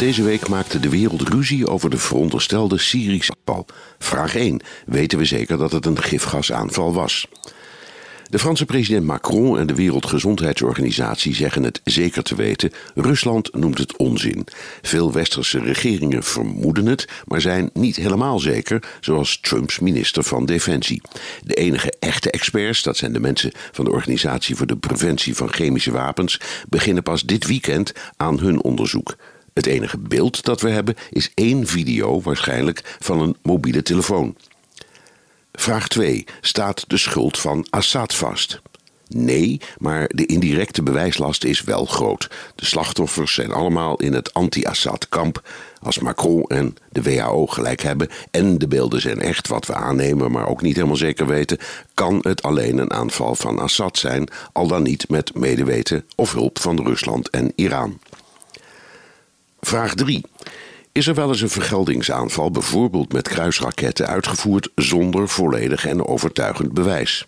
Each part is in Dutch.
Deze week maakte de wereld ruzie over de veronderstelde Syrische aanval. Vraag 1. Weten we zeker dat het een gifgasaanval was? De Franse president Macron en de Wereldgezondheidsorganisatie zeggen het zeker te weten. Rusland noemt het onzin. Veel westerse regeringen vermoeden het, maar zijn niet helemaal zeker, zoals Trumps minister van Defensie. De enige echte experts, dat zijn de mensen van de Organisatie voor de Preventie van Chemische Wapens, beginnen pas dit weekend aan hun onderzoek. Het enige beeld dat we hebben is één video, waarschijnlijk van een mobiele telefoon. Vraag 2. Staat de schuld van Assad vast? Nee, maar de indirecte bewijslast is wel groot. De slachtoffers zijn allemaal in het anti-Assad-kamp. Als Macron en de WHO gelijk hebben en de beelden zijn echt wat we aannemen, maar ook niet helemaal zeker weten, kan het alleen een aanval van Assad zijn, al dan niet met medeweten of hulp van Rusland en Iran. Vraag 3. Is er wel eens een vergeldingsaanval, bijvoorbeeld met kruisraketten, uitgevoerd zonder volledig en overtuigend bewijs?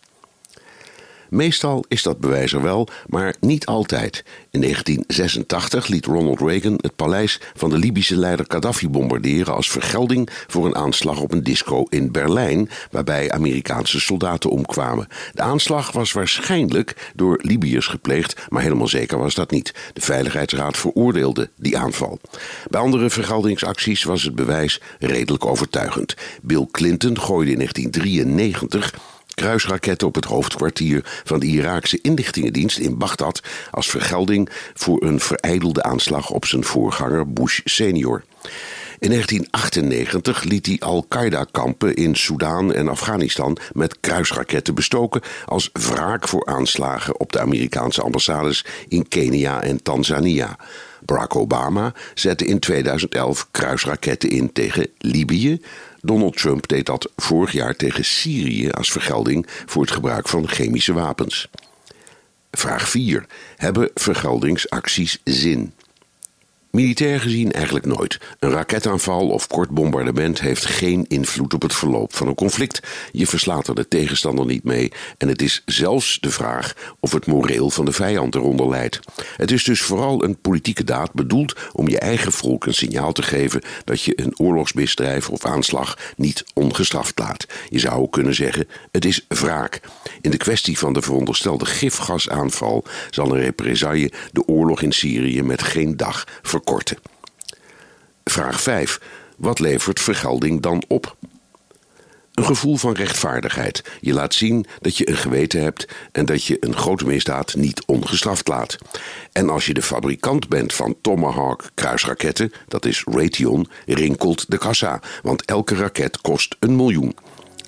Meestal is dat bewijs er wel, maar niet altijd. In 1986 liet Ronald Reagan het paleis van de Libische leider Gaddafi bombarderen als vergelding voor een aanslag op een disco in Berlijn, waarbij Amerikaanse soldaten omkwamen. De aanslag was waarschijnlijk door Libiërs gepleegd, maar helemaal zeker was dat niet. De Veiligheidsraad veroordeelde die aanval. Bij andere vergeldingsacties was het bewijs redelijk overtuigend. Bill Clinton gooide in 1993 kruisraketten op het hoofdkwartier van de Iraakse inlichtingendienst in Bagdad als vergelding voor een verijdelde aanslag op zijn voorganger Bush senior. In 1998 liet hij Al-Qaeda-kampen in Soedan en Afghanistan met kruisraketten bestoken als wraak voor aanslagen op de Amerikaanse ambassades in Kenia en Tanzania. Barack Obama zette in 2011 kruisraketten in tegen Libië, Donald Trump deed dat vorig jaar tegen Syrië als vergelding voor het gebruik van chemische wapens. Vraag 4. Hebben vergeldingsacties zin? Militair gezien eigenlijk nooit. Een raketaanval of kort bombardement heeft geen invloed op het verloop van een conflict. Je verslaat er de tegenstander niet mee en het is zelfs de vraag of het moreel van de vijand eronder leidt. Het is dus vooral een politieke daad bedoeld om je eigen volk een signaal te geven dat je een oorlogsmisdrijf of aanslag niet ongestraft laat. Je zou ook kunnen zeggen: het is wraak. In de kwestie van de veronderstelde gifgasaanval zal een represaille de oorlog in Syrië met geen dag verkorten verkorten. Vraag 5. Wat levert vergelding dan op? Een gevoel van rechtvaardigheid. Je laat zien dat je een geweten hebt en dat je een grote misdaad niet ongestraft laat. En als je de fabrikant bent van Tomahawk kruisraketten, dat is Raytheon, rinkelt de kassa, want elke raket kost een miljoen.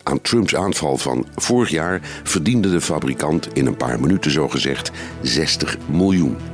Aan Trumps aanval van vorig jaar verdiende de fabrikant in een paar minuten zogezegd 60 miljoen.